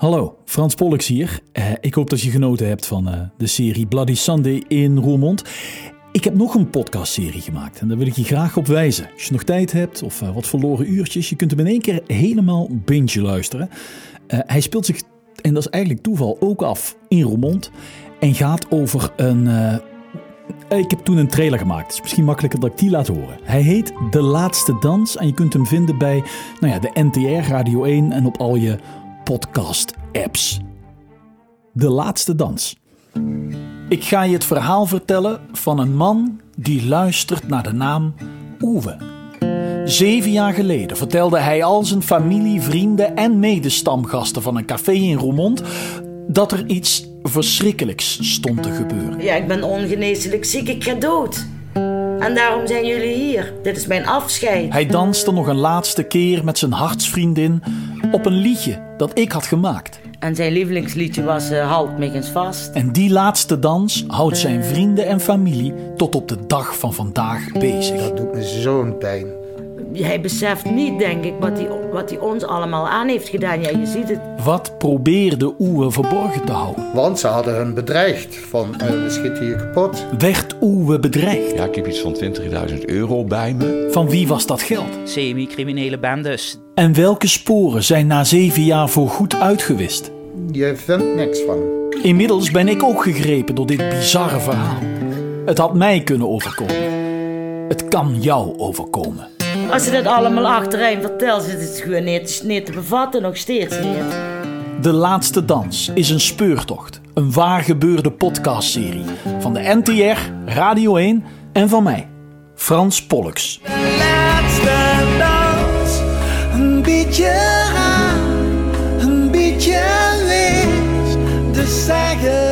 Hallo, Frans Pollux hier. Uh, ik hoop dat je genoten hebt van uh, de serie Bloody Sunday in Roermond. Ik heb nog een podcastserie gemaakt en daar wil ik je graag op wijzen. Als je nog tijd hebt of uh, wat verloren uurtjes, je kunt hem in één keer helemaal binge luisteren. hij speelt zich, en dat is eigenlijk toeval, ook af in Roermond. En gaat over een... ik heb toen een trailer gemaakt. Het is misschien makkelijker dat ik die laat horen. Hij heet De Laatste Dans en je kunt hem vinden bij nou ja, de NTR, Radio 1 en op al je podcast-apps. De laatste dans. Ik ga je het verhaal vertellen van een man die luistert naar de naam Oewe. Zeven jaar geleden vertelde hij al zijn familie, vrienden en medestamgasten van een café in Roermond dat er iets verschrikkelijks stond te gebeuren. Ja, ik ben ongeneeslijk ziek, ik ga dood. En daarom zijn jullie hier. Dit is mijn afscheid. Hij danste nog een laatste keer met zijn hartsvriendin op een liedje dat ik had gemaakt. En zijn lievelingsliedje was uh, Halt me eens vast. En die laatste dans houdt zijn vrienden en familie tot op de dag van vandaag bezig. Dat doet me zo'n pijn hij beseft niet, denk ik, wat hij, wat hij ons allemaal aan heeft gedaan. Ja, je ziet het. Wat probeerde Oewe verborgen te houden? Want ze hadden hem bedreigd van uh, we schieten je kapot. Werd Oewe bedreigd? Ja, ik heb iets van 20.000 euro bij me. Van wie was dat geld? Semi-criminele bendes. En welke sporen zijn na zeven jaar voorgoed uitgewist? Je vindt niks van Inmiddels ben ik ook gegrepen door dit bizarre verhaal. Het had mij kunnen overkomen. Het kan jou overkomen. Als je dat allemaal achterin vertelt, zit het gewoon niet, te bevatten, nog steeds niet. De Laatste Dans is een speurtocht. Een waar gebeurde podcastserie van de NTR, Radio 1 en van mij, Frans Pollux. De laatste dans, een beetje raar. een beetje licht, de zeggen.